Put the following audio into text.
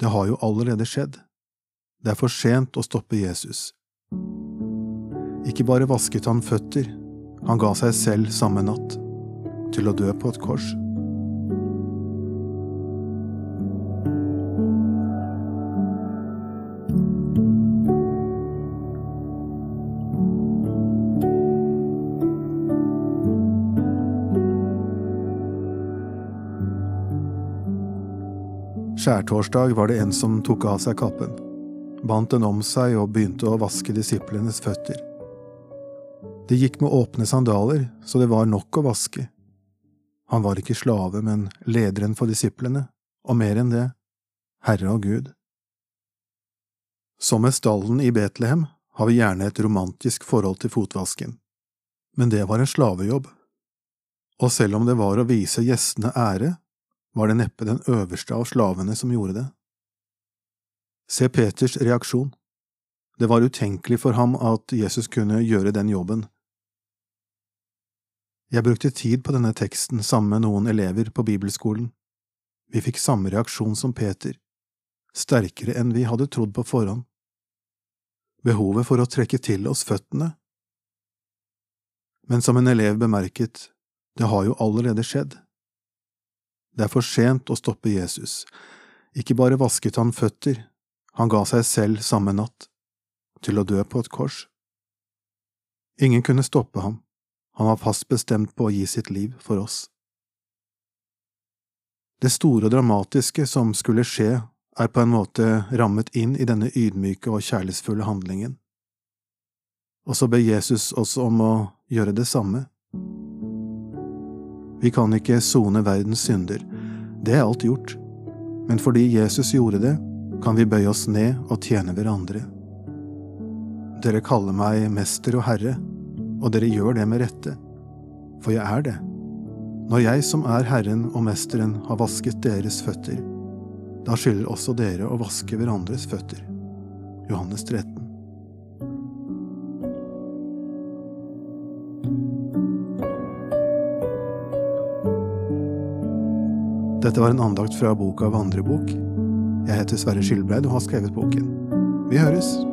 Det har jo allerede skjedd. Det er for sent å stoppe Jesus. Ikke bare vasket han føtter, han ga seg selv samme natt, til å dø på et kors. Skjærtorsdag var det en som tok av seg kappen, bandt den om seg og begynte å vaske disiplenes føtter. De gikk med åpne sandaler, så det var nok å vaske. Han var ikke slave, men lederen for disiplene, og mer enn det, Herre og Gud. Som med stallen i Betlehem har vi gjerne et romantisk forhold til fotvasken, men det var en slavejobb, og selv om det var å vise gjestene ære, var det neppe den øverste av slavene som gjorde det. Se Peters reaksjon. Det var utenkelig for ham at Jesus kunne gjøre den jobben. Jeg brukte tid på denne teksten sammen med noen elever på bibelskolen. Vi fikk samme reaksjon som Peter, sterkere enn vi hadde trodd på forhånd. Behovet for å trekke til oss føttene. Men som en elev bemerket, det har jo allerede skjedd. Det er for sent å stoppe Jesus. Ikke bare vasket han føtter, han ga seg selv samme natt, til å dø på et kors. Ingen kunne stoppe ham, han var fast bestemt på å gi sitt liv for oss. Det store og dramatiske som skulle skje, er på en måte rammet inn i denne ydmyke og kjærlighetsfulle handlingen. Og så ber Jesus oss om å gjøre det samme. Vi kan ikke sone verdens synder, det er alt gjort, men fordi Jesus gjorde det, kan vi bøye oss ned og tjene hverandre. Dere kaller meg mester og herre, og dere gjør det med rette, for jeg er det. Når jeg som er Herren og Mesteren har vasket deres føtter, da skylder også dere å vaske hverandres føtter. Johannes 13. Dette var en andakt fra boka Vandrebok. Jeg heter Sverre Skilbreid og har skrevet boken. Vi høres!